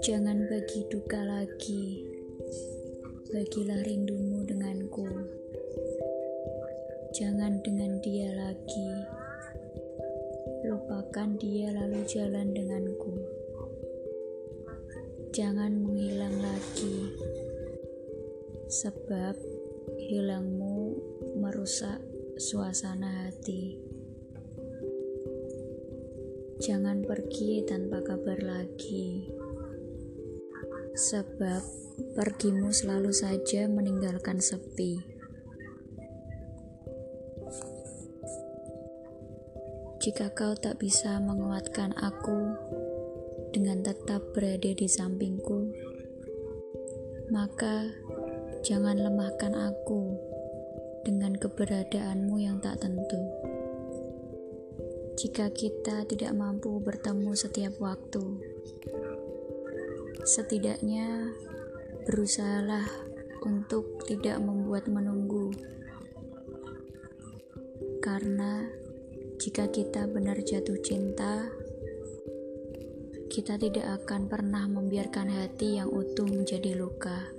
Jangan bagi duka lagi, bagilah rindumu denganku. Jangan dengan dia lagi, lupakan dia lalu jalan denganku. Jangan menghilang lagi, sebab hilangmu merusak suasana hati. Jangan pergi tanpa kabar lagi sebab pergimu selalu saja meninggalkan sepi. Jika kau tak bisa menguatkan aku dengan tetap berada di sampingku, maka jangan lemahkan aku dengan keberadaanmu yang tak tentu. Jika kita tidak mampu bertemu setiap waktu, Setidaknya berusahalah untuk tidak membuat menunggu. Karena jika kita benar jatuh cinta, kita tidak akan pernah membiarkan hati yang utuh menjadi luka.